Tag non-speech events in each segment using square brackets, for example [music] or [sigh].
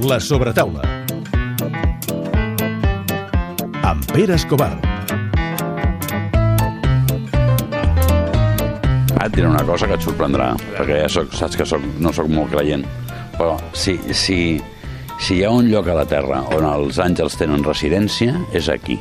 La sobretaula. Amb Pere Escobar. Ara et diré una cosa que et sorprendrà, perquè ja soc, saps que soc, no sóc molt creient. Però si, si, si hi ha un lloc a la Terra on els àngels tenen residència, és aquí.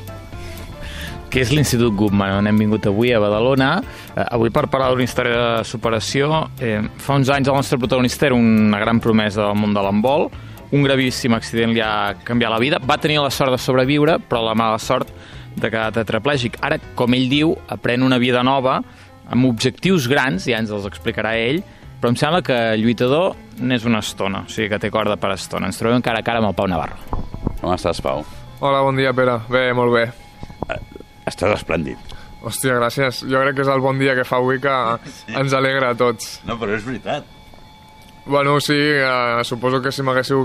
que és l'Institut Guttmann, on hem vingut avui a Badalona. Eh, avui per parlar d'una història de superació. Eh, fa uns anys el nostre protagonista era una gran promesa del món de l'handbol. Un gravíssim accident li ha canviat la vida. Va tenir la sort de sobreviure, però la mala sort de quedar tetraplègic. Ara, com ell diu, aprèn una vida nova amb objectius grans, ja ens els explicarà ell, però em sembla que lluitador n'és una estona, o sigui que té corda per estona. Ens trobem cara a cara amb el Pau Navarro. Com estàs, Pau? Hola, bon dia, Pere. Bé, molt bé. Estàs esplèndid. Hòstia, gràcies. Jo crec que és el bon dia que fa avui que [laughs] ens alegra a tots. No, però és veritat. Bueno, sí, eh, suposo que si m'haguéssiu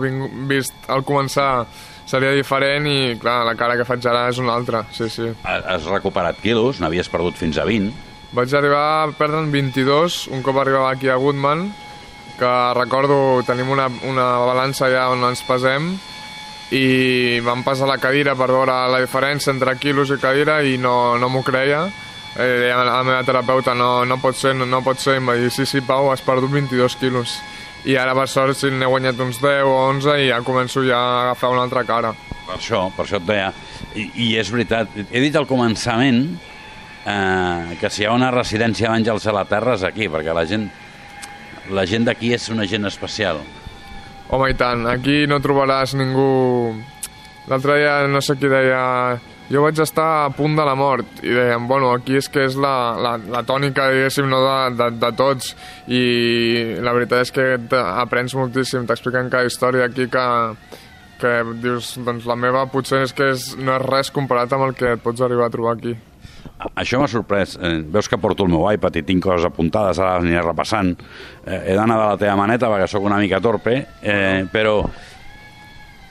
vist al començar seria diferent i, clar, la cara que faig ara és una altra, sí, sí. Ha- Has recuperat quilos, n'havies perdut fins a 20. Vaig arribar a perdre'n 22 un cop arribava aquí a Goodman, que recordo tenim una, una balança allà on ens pesem i vam passar la cadira per veure la diferència entre quilos i cadira i no, no m'ho creia. Eh, a la meva terapeuta, no, no pot ser, no, no pot ser, i em va dir, sí, sí, Pau, has perdut 22 quilos. I ara, per sort, sí, n'he guanyat uns 10 o 11 i ja començo ja a agafar una altra cara. Per això, per això et deia. I, i és veritat, he dit al començament eh, que si hi ha una residència d'àngels a la Terra és aquí, perquè la gent, la gent d'aquí és una gent especial. Home, i tant, aquí no trobaràs ningú... L'altre dia no sé qui deia... Jo vaig estar a punt de la mort i deien, bueno, aquí és que és la, la, la tònica, diguéssim, no de, de, de tots i la veritat és que aprens moltíssim, t'expliquen cada història aquí que, que dius, doncs la meva potser és que és, no és res comparat amb el que et pots arribar a trobar aquí. Això m'ha sorprès. Eh, veus que porto el meu iPad i tinc coses apuntades, ara les aniré repassant. Eh, he d'anar de la teva maneta perquè sóc una mica torpe, eh, però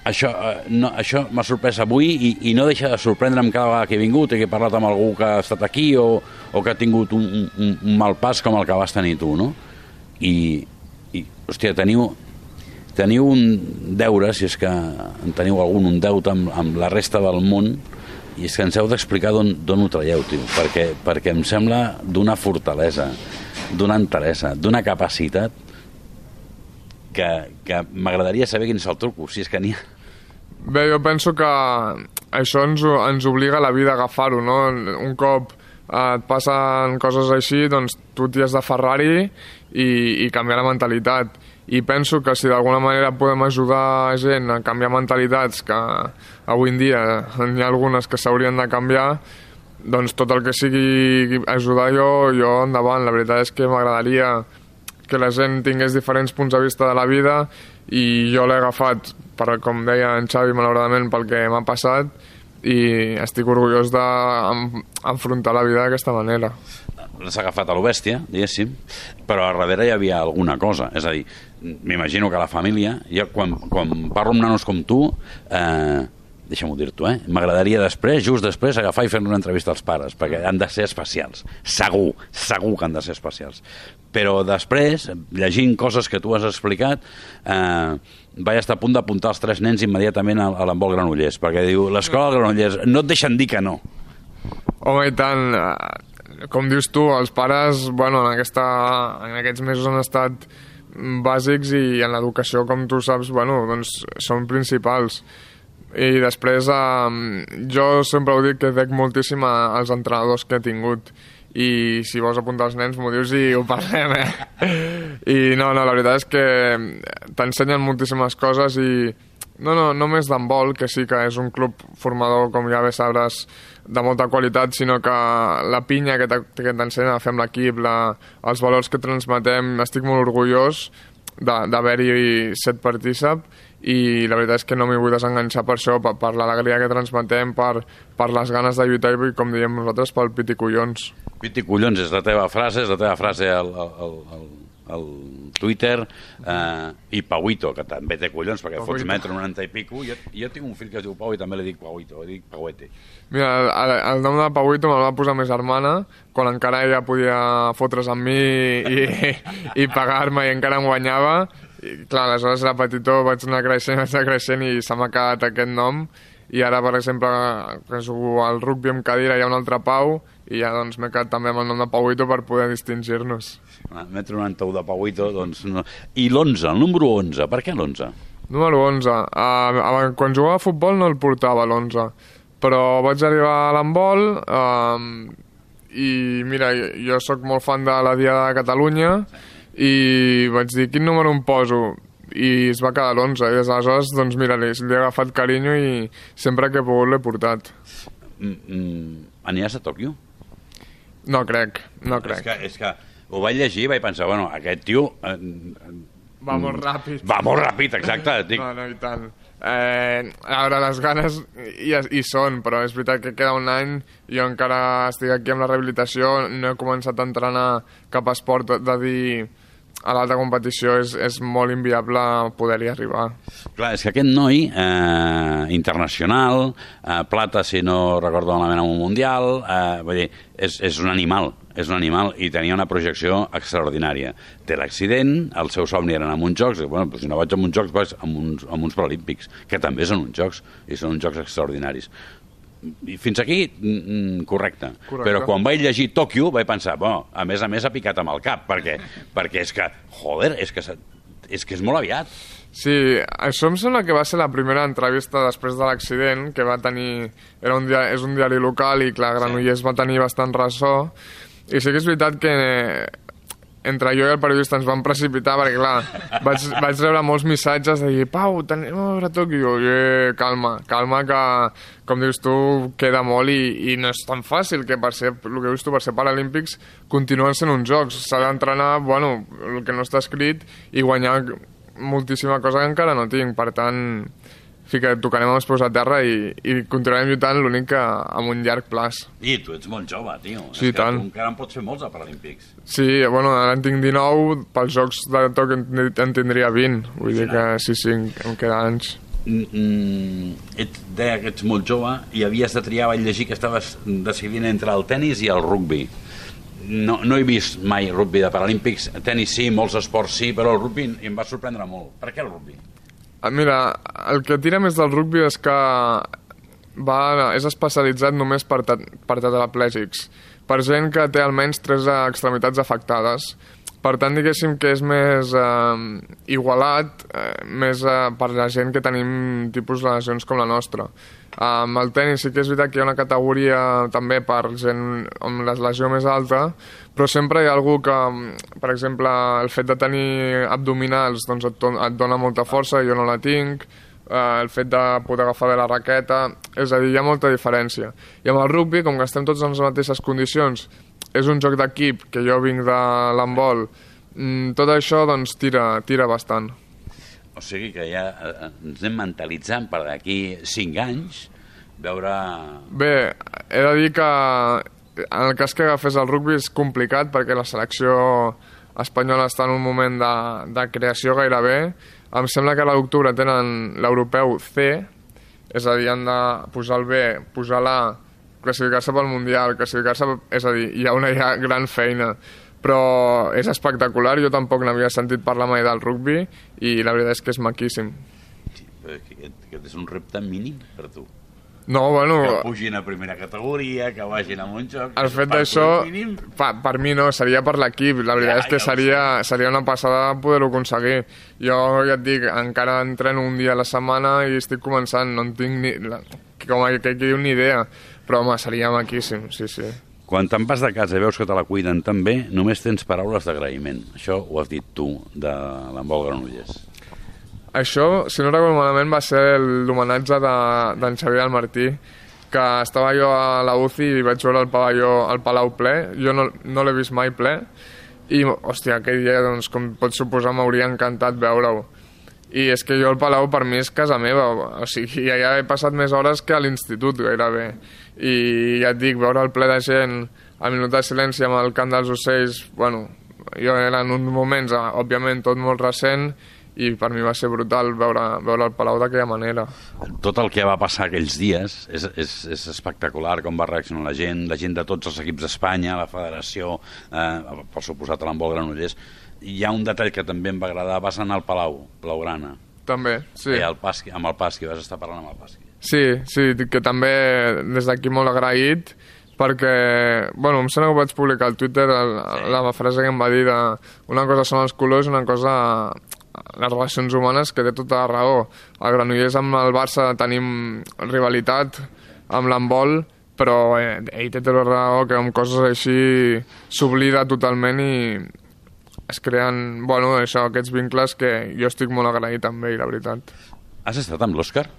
això, eh, no, això m'ha sorprès avui i, i no deixa de sorprendre'm cada vegada que he vingut i que he parlat amb algú que ha estat aquí o, o que ha tingut un, un, un mal pas com el que vas tenir tu, no? I, i hòstia, teniu, teniu un deure, si és que en teniu algun, un deute amb, amb la resta del món, i és que ens heu d'explicar d'on ho traieu, tio, perquè, perquè em sembla d'una fortalesa, d'una enteresa, d'una capacitat que, que m'agradaria saber quin és el truco, si és que n'hi ha. Bé, jo penso que això ens, ens obliga a la vida a agafar-ho, no? Un cop eh, et passen coses així, doncs tu t'hi has d'aferrar-hi i, i canviar la mentalitat. I penso que si d'alguna manera podem ajudar gent a canviar mentalitats, que avui en dia n'hi ha algunes que s'haurien de canviar, doncs tot el que sigui ajudar jo, jo endavant. La veritat és que m'agradaria que la gent tingués diferents punts de vista de la vida i jo l'he agafat, per, com deia en Xavi, malauradament, pel que m'ha passat i estic orgullós d'enfrontar la vida d'aquesta manera. L'has agafat a lo bèstia, diguéssim, però a darrere hi havia alguna cosa. És a dir, m'imagino que la família, jo quan, quan parlo amb nanos com tu, eh, deixa'm-ho dir-t'ho, eh? m'agradaria després, just després, agafar i fer una entrevista als pares, perquè han de ser especials. Segur, segur que han de ser especials. Però després, llegint coses que tu has explicat, eh, vaig estar a punt d'apuntar els tres nens immediatament a, a Granollers, perquè diu, l'escola Granollers, no et deixen dir que no. Home, i tant, com dius tu, els pares, bueno, en, aquesta, en aquests mesos han estat bàsics i en l'educació, com tu saps, bueno, doncs són principals. I després, eh, jo sempre ho dic que dec moltíssim als entrenadors que he tingut i si vols apuntar els nens m'ho dius i ho [laughs] parlem, eh? I no, no, la veritat és que t'ensenyen moltíssimes coses i no, no, no només d'handbol, que sí que és un club formador, com ja bé sabràs, de molta qualitat, sinó que la pinya que t'ensenya amb l'equip, els valors que transmetem, estic molt orgullós d'haver-hi set partícip i la veritat és que no m'hi vull desenganxar per això, per, per l'alegria que transmetem, per, per les ganes de lluitar i, com diem nosaltres, pel pit i collons. Piti collons és la teva frase, és la teva frase al, al, al, al Twitter, eh, i Pauito, que també té collons, perquè Pauito. fots metro 90 i pico. Jo, jo tinc un fill que es diu Pau i també li dic Pauito, li dic Pauete. Mira, el, el nom de Pauito me'l va posar ma germana quan encara ella podia fotre's amb mi i, i pagar-me i encara em guanyava I, clar, aleshores era petitó, vaig anar creixent, vaig anar creixent i se m'ha quedat aquest nom. I ara, per exemple, que jugo al rugby amb cadira hi ha un altre Pau i ja doncs m'he quedat també amb el nom de Pauito per poder distingir-nos. Ah, Metro 91 de Pauito, doncs... No. I l'11, el número 11, per què l'11? Número 11. Uh, quan jugava a futbol no el portava l'11, però vaig arribar a l'handbol uh, i mira, jo sóc molt fan de la Diada de Catalunya i vaig dir quin número em poso i es va quedar l'11 i des d'aleshores doncs mira, li, li he agafat carinyo i sempre que he pogut l'he portat. Mm, mm, aniràs a Tòquio? No crec, no És crec. que, és que ho vaig llegir i vaig pensar, bueno, aquest tio... Eh, Va molt ràpid. va molt ràpid, exacte. Dic, [laughs] No, no, i tant. Eh, a veure, les ganes hi, hi són, però és veritat que queda un any, jo encara estic aquí amb la rehabilitació, no he començat a entrenar cap esport de dir a l'alta competició és, és molt inviable poder-hi arribar. Clar, és que aquest noi, eh, internacional, eh, plata, si no recordo malament, en un mundial, eh, vull dir, és, és un animal, és un animal i tenia una projecció extraordinària. Té l'accident, el seu somni eren amb uns jocs, i, bueno, si no vaig amb uns jocs, vaig amb uns, amb uns preolímpics, que també són uns jocs, i són uns jocs extraordinaris. Fins aquí, mm, mm, correcte. Correcte. Però quan vaig llegir Tòquio vaig pensar, bueno, a més a més ha picat amb el cap, perquè, [laughs] perquè és que, joder, és que, és que és molt aviat. Sí, això em sembla que va ser la primera entrevista després de l'accident que va tenir... Era un dia, és un diari local i, clar, Granollers va tenir bastant ressò. I sí que és veritat que entre jo i el periodista ens vam precipitar perquè, clar, vaig, vaig rebre molts missatges de dir Pau, tenim a veure Tòquio. I, eh, calma, calma, que, com dius tu, queda molt i, i no és tan fàcil que per ser, el que dius tu, per ser paralímpics continuen sent uns jocs. S'ha d'entrenar, bueno, el que no està escrit i guanyar moltíssima cosa que encara no tinc. Per tant, sí que tocarem els peus a terra i, i continuarem lluitant l'únic que amb un llarg plaç. I tu ets molt jove, tio. Sí, és que tant. encara en pots fer molts a Paralímpics. Sí, bueno, ara en tinc 19, pels jocs de toc en, tindria 20. Vull dir que sí, sí, em queda anys. Mm, mm, ets, deia que ets molt jove i havies de triar, vaig llegir que estaves decidint entre el tennis i el rugbi. No, no he vist mai rugbi de Paralímpics. Tenis sí, molts esports sí, però el rugbi em va sorprendre molt. Per què el rugbi? Ah, Mira, el que tira més del rugbi és que va, és especialitzat només per, per tetraplègics, per gent que té almenys tres extremitats afectades. Per tant, diguéssim que és més eh, igualat, eh, més eh, per la gent que tenim tipus de lesions com la nostra. Amb el tenis sí que és veritat que hi ha una categoria també per gent amb la lesió més alta, però sempre hi ha algú que, per exemple, el fet de tenir abdominals doncs et, et dona molta força, jo no la tinc, eh, el fet de poder agafar bé la raqueta, és a dir, hi ha molta diferència. I amb el rugby, com que estem tots en les mateixes condicions, és un joc d'equip, que jo vinc de l'handbol, mm, tot això doncs tira, tira bastant. O sigui que ja eh, ens anem mentalitzant per d'aquí 5 anys veure... Bé, he de dir que en el cas que agafés el rugbi és complicat perquè la selecció espanyola està en un moment de, de creació gairebé. Em sembla que a l'octubre tenen l'europeu C, és a dir, han de posar el B, posar l'A, classificar-se pel Mundial, classificar-se... És a dir, hi ha una ja gran feina però és espectacular, jo tampoc n'havia sentit parlar mai del rugbi i la veritat és que és maquíssim. Que Aquest, aquest és un repte mínim per tu. No, bueno, Que pugin a primera categoria, que vagin a un joc... el fet per d'això, pa, per mi no, seria per l'equip. La veritat Ja, és que ja seria, seria una passada poder-ho aconseguir. Jo ja et dic, encara entreno un dia a la setmana i estic començant, no en tinc ni... La, com que diu ni idea, però home, seria maquíssim, sí, sí. Quan te'n vas de casa i veus que te la cuiden tan bé, només tens paraules d'agraïment. Això ho has dit tu, de l'embol Granollers. Això, si no recordo malament, va ser l'homenatge de- d'en Xavier del Martí, que estava jo a la UCI i vaig veure el pavelló, el Palau ple. Jo no, no l'he vist mai ple. I, hòstia, aquell dia, doncs, com pots suposar, m'hauria encantat veure-ho. I és que jo el Palau per mi és casa meva, o sigui, allà he passat més hores que a l'institut gairebé. I ja et dic, veure el ple de gent, al minut de silenci amb el cant dels ocells, bueno, jo eren uns moments, eh, òbviament, tot molt recent, i per mi va ser brutal veure, veure el Palau d'aquella manera. Tot el que va passar aquells dies és, és, és espectacular, com va reaccionar la gent, la gent de tots els equips d'Espanya, la federació, eh, per suposat l'embol Granollers, hi ha un detall que també em va agradar, vas anar al Palau, Blaugrana, També, sí. sí. el Pasqui, amb el Pasqui, vas estar parlant amb el Pasqui. Sí, sí, que també des d'aquí molt agraït perquè, bueno, em sembla que ho vaig publicar al Twitter el, la frase que em va dir de una cosa són els colors i una cosa les relacions humanes que té tota la raó. El Granollers amb el Barça tenim rivalitat amb l'embol, però eh, ell té tota la raó que amb coses així s'oblida totalment i es creen, bueno, això, aquests vincles que jo estic molt agraït amb ell, la veritat. Has estat amb l'Òscar?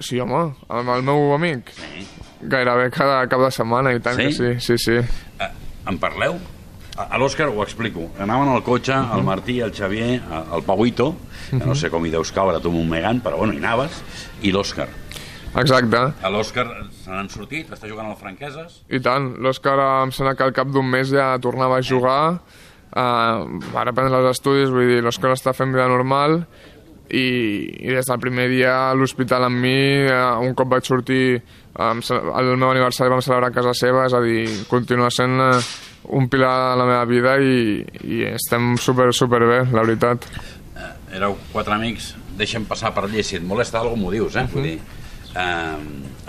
Sí, home, amb el meu amic. Sí. Gairebé cada cap de setmana, i tant Sí? que sí, sí, sí. Eh, en parleu? A, a l'Òscar ho explico. Anaven al cotxe, el Martí, el Xavier, el Pauito, que no sé com hi deus caure tu amb un megant, però bueno, hi anaves, i l'Òscar. Exacte. A l'Òscar se n'han sortit, està jugant al Franqueses, I tant, l'Òscar em sembla que al cap d'un mes ja tornava a jugar, uh, va reprendre els estudis, vull dir, l'Òscar està fent vida normal i, i des del primer dia a l'hospital amb mi, uh, un cop vaig sortir, el meu aniversari vam celebrar a casa seva, és a dir, continua sent uh, un pilar de la meva vida i, i estem super, super bé, la veritat. eh, éreu quatre amics, deixem passar per allí, si et molesta alguna m'ho dius, eh? Vull dir, eh,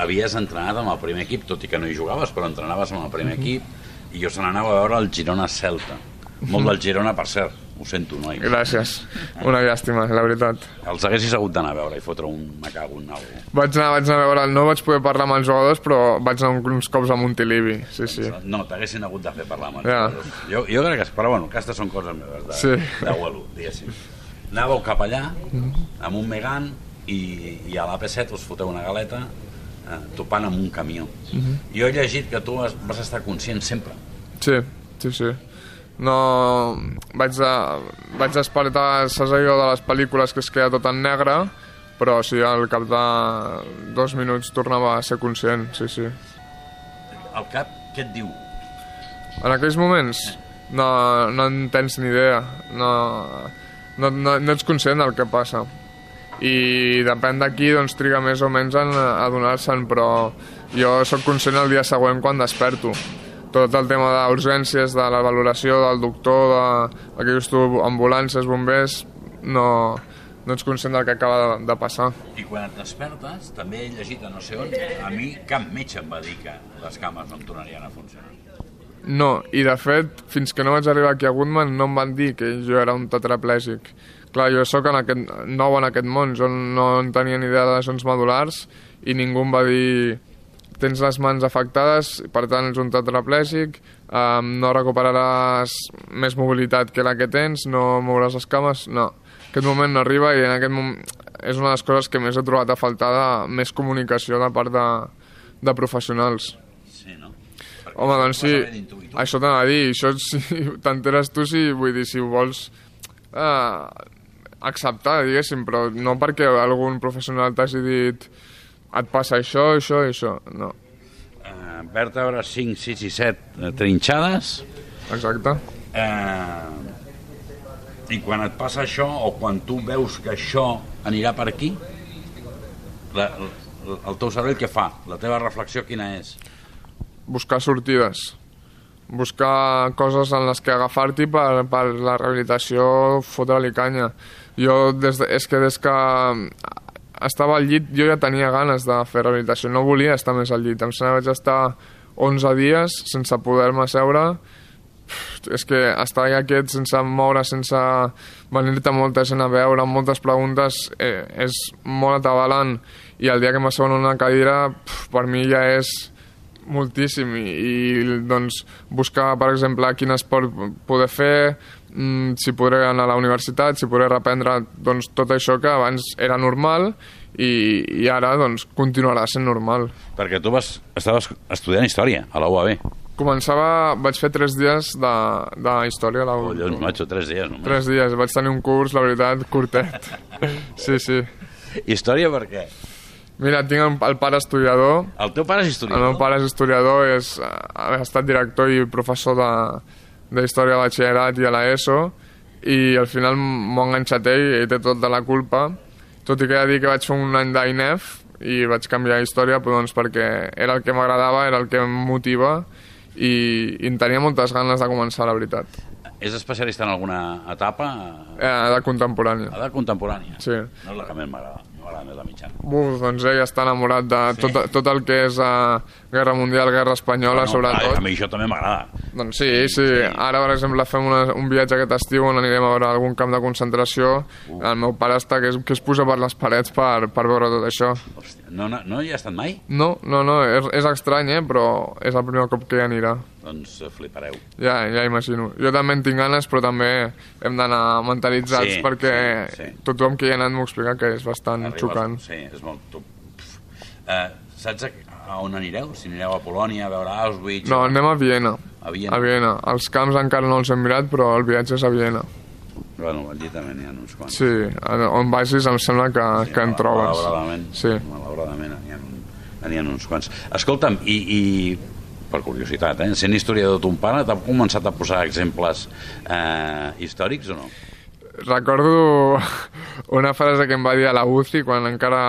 havies entrenat amb el primer equip, tot i que no hi jugaves, però entrenaves amb el primer equip, i jo se n'anava a veure el Girona Celta. Molt del [laughs] Girona, per cert, ho sento, noi. Gràcies, una llàstima, la veritat. Els haguessis hagut d'anar a veure i fotre un me cago en algú. Vaig anar, vaig anar a veure, no vaig poder parlar amb els jugadors, però vaig anar uns cops a Montilivi, sí, sí. No, t'haguessin hagut de fer parlar amb els Ja. jugadors. Jo, jo crec que... Però bueno, aquestes són coses meves, de, Sí. d'abuelo, diguéssim. Anàveu cap allà, amb un Megan, i, i a l'AP7 us foteu una galeta eh, topant amb un camió. Jo he llegit que tu vas, vas estar conscient sempre. Sí, sí, sí. No... Vaig, de, vaig despertar allò de les pel·lícules que es queda tot en negre, però sí, al cap de dos minuts tornava a ser conscient, sí, sí. Al cap, què et diu? En aquells moments no, no en tens ni idea, no, no, no, no ets conscient del que passa. I depèn d'aquí, doncs triga més o menys en adonar-se'n, però jo sóc conscient el dia següent quan desperto. Tot el tema d'urgències, de la valoració del doctor, de, el que dius tu, ambulàncies, bombers, no, no ets conscient del que acaba de, de passar. I quan et despertes, també he llegit a no sé on, a mi cap metge em va dir que les cames no em tornarien a funcionar. No, i de fet, fins que no vaig arribar aquí a Goodman no em van dir que jo era un tetraplègic. Clar, jo sóc en aquest, nou en aquest món, jo no en tenia ni idea de lesions medulars i ningú em va dir tens les mans afectades, per tant ets un tetraplègic, um, no recuperaràs més mobilitat que la que tens, no mouràs les cames, no. Aquest moment no arriba i en aquest moment és una de les coses que més he trobat a faltar de més comunicació de part de, de professionals. Sí, no? Perquè Home, ho doncs sí, això t'anava a dir, això si [laughs] t'enteres tu, si, vull dir, si ho vols eh, acceptar, diguéssim, però no perquè algun professional t'hagi dit et passa això, això i això, no, Eh, vèrtebres 5, 6 i 7 eh, trinxades, exacte. eh, i quan et passa això o quan tu veus que això anirà per aquí la, la, el teu cervell què fa? La teva reflexió quina és? Buscar sortides, buscar coses en les que agafar-t'hi per, per la rehabilitació, fotre-li canya. Jo, des de, és que des que estava al llit, jo ja tenia ganes de fer rehabilitació, no volia estar més al llit. Em sembla que vaig estar 11 dies sense poder-me seure, és que estar quiet sense moure, sense venir-te molta gent a veure, moltes preguntes, eh, és molt atabalant. I el dia que m'asseuen en una cadira, per mi ja és moltíssim i, i doncs buscar per exemple quin esport poder fer si podré anar a la universitat si podré reprendre doncs, tot això que abans era normal i, i ara doncs continuarà sent normal Perquè tu vas, estaves estudiant història a la UAB. començava, vaig fer tres dies de, de història a la Collons, macho, tres dies només. tres dies, vaig tenir un curs la veritat curtet [laughs] sí, sí Història per què? mira, tinc el, el pare historiador El teu pare és El historiador? meu pare és historiador, és, ha estat director i professor de, de història de batxillerat i a l'ESO i al final m'ho ha enganxat ell, ell té tot de la culpa tot i que he de dir que vaig fer un any d'INEF i vaig canviar història però, doncs, perquè era el que m'agradava, era el que em motiva i, i en tenia moltes ganes de començar, la veritat. És especialista en alguna etapa? Eh, de contemporània. Edat contemporània? Sí. No és la que més m'agrada. M'agrada més la mitjana. Uf, doncs ell està enamorat de Sí. tot, tot el que és uh, Guerra Mundial, Guerra Espanyola, Bueno, sobretot. A mi això també m'agrada. Doncs sí, sí. Ara, per exemple, fem una, un viatge aquest estiu on anirem a veure algun camp de concentració. Uh. El meu pare està que es, que es puja per les parets per, per veure tot això. Hòstia, no, no, no hi ha estat mai? No, no, no, és, és estrany, eh? però és el primer cop que hi anirà. Doncs eh, flipareu. Ja, ja imagino. Jo també en tinc ganes, però també hem d'anar mentalitzats Sí, perquè sí, sí. tothom que hi ha anat m'ho explica que és bastant Arribes- xocant. Sí, és molt... Tu, eh, saps a, a on anireu? Si anireu a Polònia, a veure Auschwitz... No, anem a Viena. A Viena. A Viena. Els camps encara no els hem mirat, però el viatge és a Viena. Bueno, allí també n'hi ha uns quants. Sí, on vagis em sembla que, Sí, que en trobes. Malauradament, Sí. malauradament n'hi ha, ha uns quants. Escolta'm, i, i per curiositat, eh? sent historiador ton pare, t'ha començat a posar exemples eh, històrics o no? Recordo [laughs] una frase que em va dir a la UCI quan encara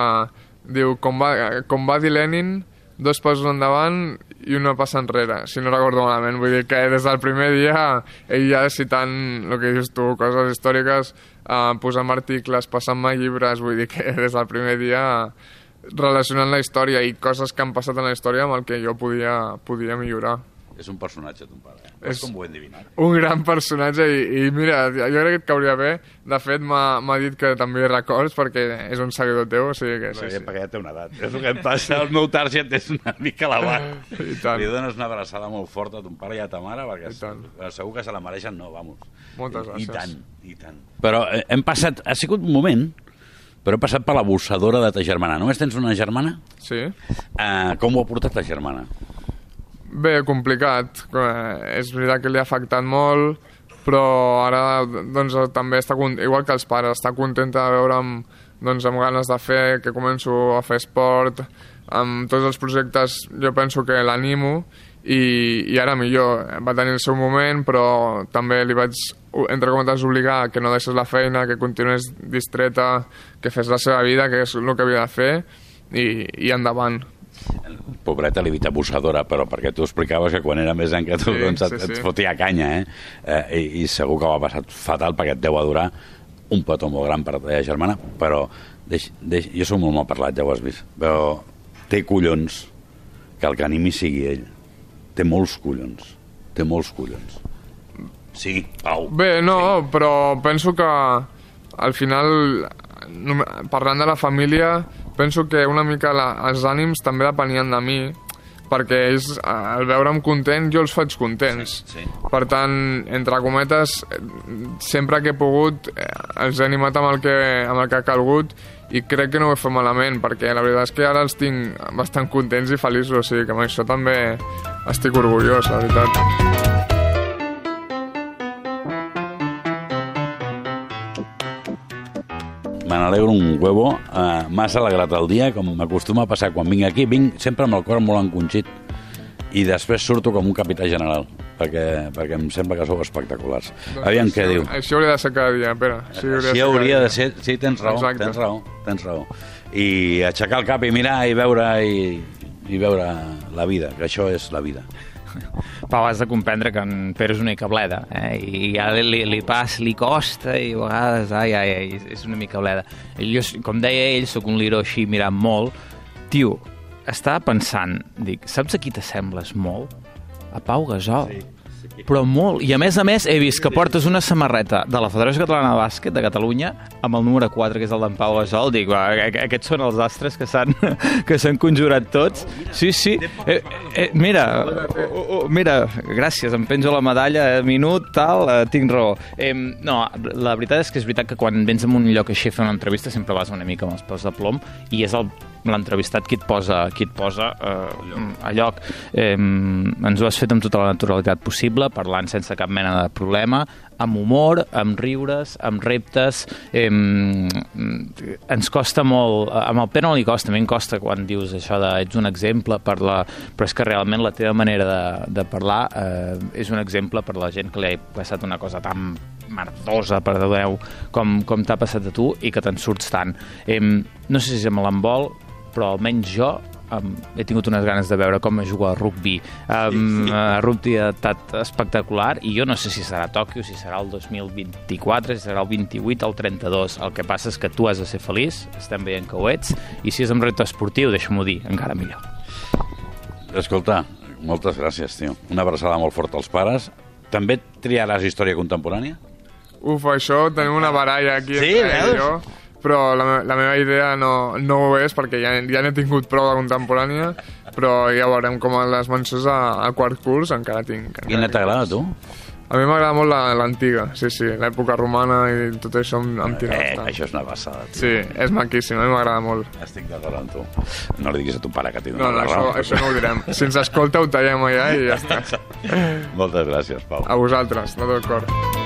diu com va, com va dir Lenin, dos passos endavant i una passa enrere, si no recordo malament. Vull dir que des del primer dia ell ja citant el que dius tu, coses històriques, eh, posant articles, passant-me llibres, vull dir que [laughs] des del primer dia relacionant la història i coses que han passat en la història amb el que jo podia, podia millorar. És un personatge, ton pare. Eh? És- com ho he endivinat. un gran personatge i, i mira, jo crec que et cauria bé de fet m'ha dit que també records perquè és un seguidor teu o sigui que sí, Sí. Perquè ja té una edat. És el que em passa. El meu target és una mica elevat. [laughs] I tant. Li dones una abraçada molt forta a ton pare i a ta mare, perquè I tant. segur que se la mereixen, no, vamos. Moltes I, I gràcies. tant, i tant. Però eh, hem passat... Ha sigut un moment, però he passat per l'abusadora de ta germana. Només tens una germana? sí. Eh, com ho ha portat ta germana? Bé, complicat. Eh, és veritat que li ha afectat molt, però ara doncs, també està, igual que els pares, està contenta de veure'm doncs, amb ganes de fer, que començo a fer esport, amb tots els projectes jo penso que l'animo i, i ara millor. Va tenir el seu moment, però també li vaig, entre cometes, obligar que no deixés la feina, que continués distreta, que fes la seva vida, que és el que havia de fer, i, i endavant. Pobreta, li he dit abusadora, però perquè tu explicaves que quan era més gran que tu Sí, doncs et, sí, sí. et fotia canya, eh? eh i, I segur que ho ha passat fatal perquè et deu adorar un petó molt gran per la teva germana, però deix, deix, jo sóc molt mal parlat, ja ho has vist, però té collons que el que animi sigui ell. Té molts collons. Té molts collons. Sí, Pau. Bé, no, però penso que al final, parlant de la família, penso que una mica la, els ànims també depenien de mi, perquè ells, eh, al veure'm content, jo els faig contents. Sí, sí. Per tant, entre cometes, sempre que he pogut, eh, els he animat amb el, que, amb el que ha calgut i crec que no ho he fet malament, perquè la veritat és que ara els tinc bastant contents i feliços, o sigui que amb això també estic orgullós, la veritat. Me n'alegro un huevo. Uh, M'ha alegrat el dia, com m'acostuma a passar quan vinc aquí. Vinc sempre amb el cor molt encongit i després surto com un capità general perquè, perquè em sembla que sou espectaculars. Aviam què Això- diu. Això hauria de ser cada dia, Pere. Sí, Així hauria de ser... Sí, tens raó, Exacte. tens raó, tens raó. I aixecar el cap i mirar i veure i, i veure la vida, que això és la vida. Pau, has de comprendre que en Pere és una mica bleda, eh? i ja li, li, li pas, li costa, i a vegades, ai, ai, ai, és una mica bleda. I jo, com deia ell, sóc un liró així mirant molt. Tio, estava pensant, dic, saps a qui t'assembles molt? A Pau Gasol. Sí, sí. Però molt. I a més a més he vist que portes una samarreta de la Federació Catalana de Bàsquet de Catalunya amb el número 4, que és el d'en Pau Gasol. Dic, va, aqu- aquests són els astres que s'han [laughs] que s'han conjurat tots. Sí, sí. Eh, eh, mira, oh, oh, mira, gràcies, em penjo la medalla, eh, minut, tal, eh, tinc raó. Eh, no, la veritat és que és veritat que quan vens en un lloc així a fer una entrevista sempre vas una mica amb els pèls de plom i és el l'entrevistat qui et posa, qui et posa eh, a lloc. Eh, ens ho has fet amb tota la naturalitat possible, parlant sense cap mena de problema, amb humor, amb riures, amb reptes. Eh, ens costa molt, amb el Pere no li costa, a mi em costa quan dius això de ets un exemple per la... però és que realment la teva manera de, de parlar eh, és un exemple per la gent que li ha passat una cosa tan merdosa, perdoneu, com, com t'ha passat a tu i que te'n surts tant. Eh, no sé si amb l'embol, però almenys jo um, he tingut unes ganes de veure com es juga a rugby. Um, sí. uh, rugby ha estat espectacular i jo no sé si serà Tòquio, si serà el 2024, si serà el 28, el 32. El que passa és que tu has de ser feliç, estem veient que ho ets, i si és amb repte esportiu, deixa-m'ho dir, encara millor. Escolta, moltes gràcies, tio. Una abraçada molt forta als pares. També triaràs història contemporània? Uf, això tenim una baralla aquí Sí, veus? jo, però la, me la meva idea no, no ho és perquè ja, ja n'he tingut prou de contemporània, però ja veurem com les mencions a, a quart curs encara tinc. encara Quina t'agrada, tu? A mi m'agrada molt la- l'antiga, sí, sí, l'època romana i tot això em, em tira Eh, bastant. això és una passada, tio. Sí, és maquíssim, a mi m'agrada molt. Estic d'acord amb tu. No li diguis a ton pare que t'hi No, dona no, la això, raó. això no ho direm. Si ens escolta ho tallem allà i ja [laughs] està. Moltes gràcies, Pau. A vosaltres, de tot cor.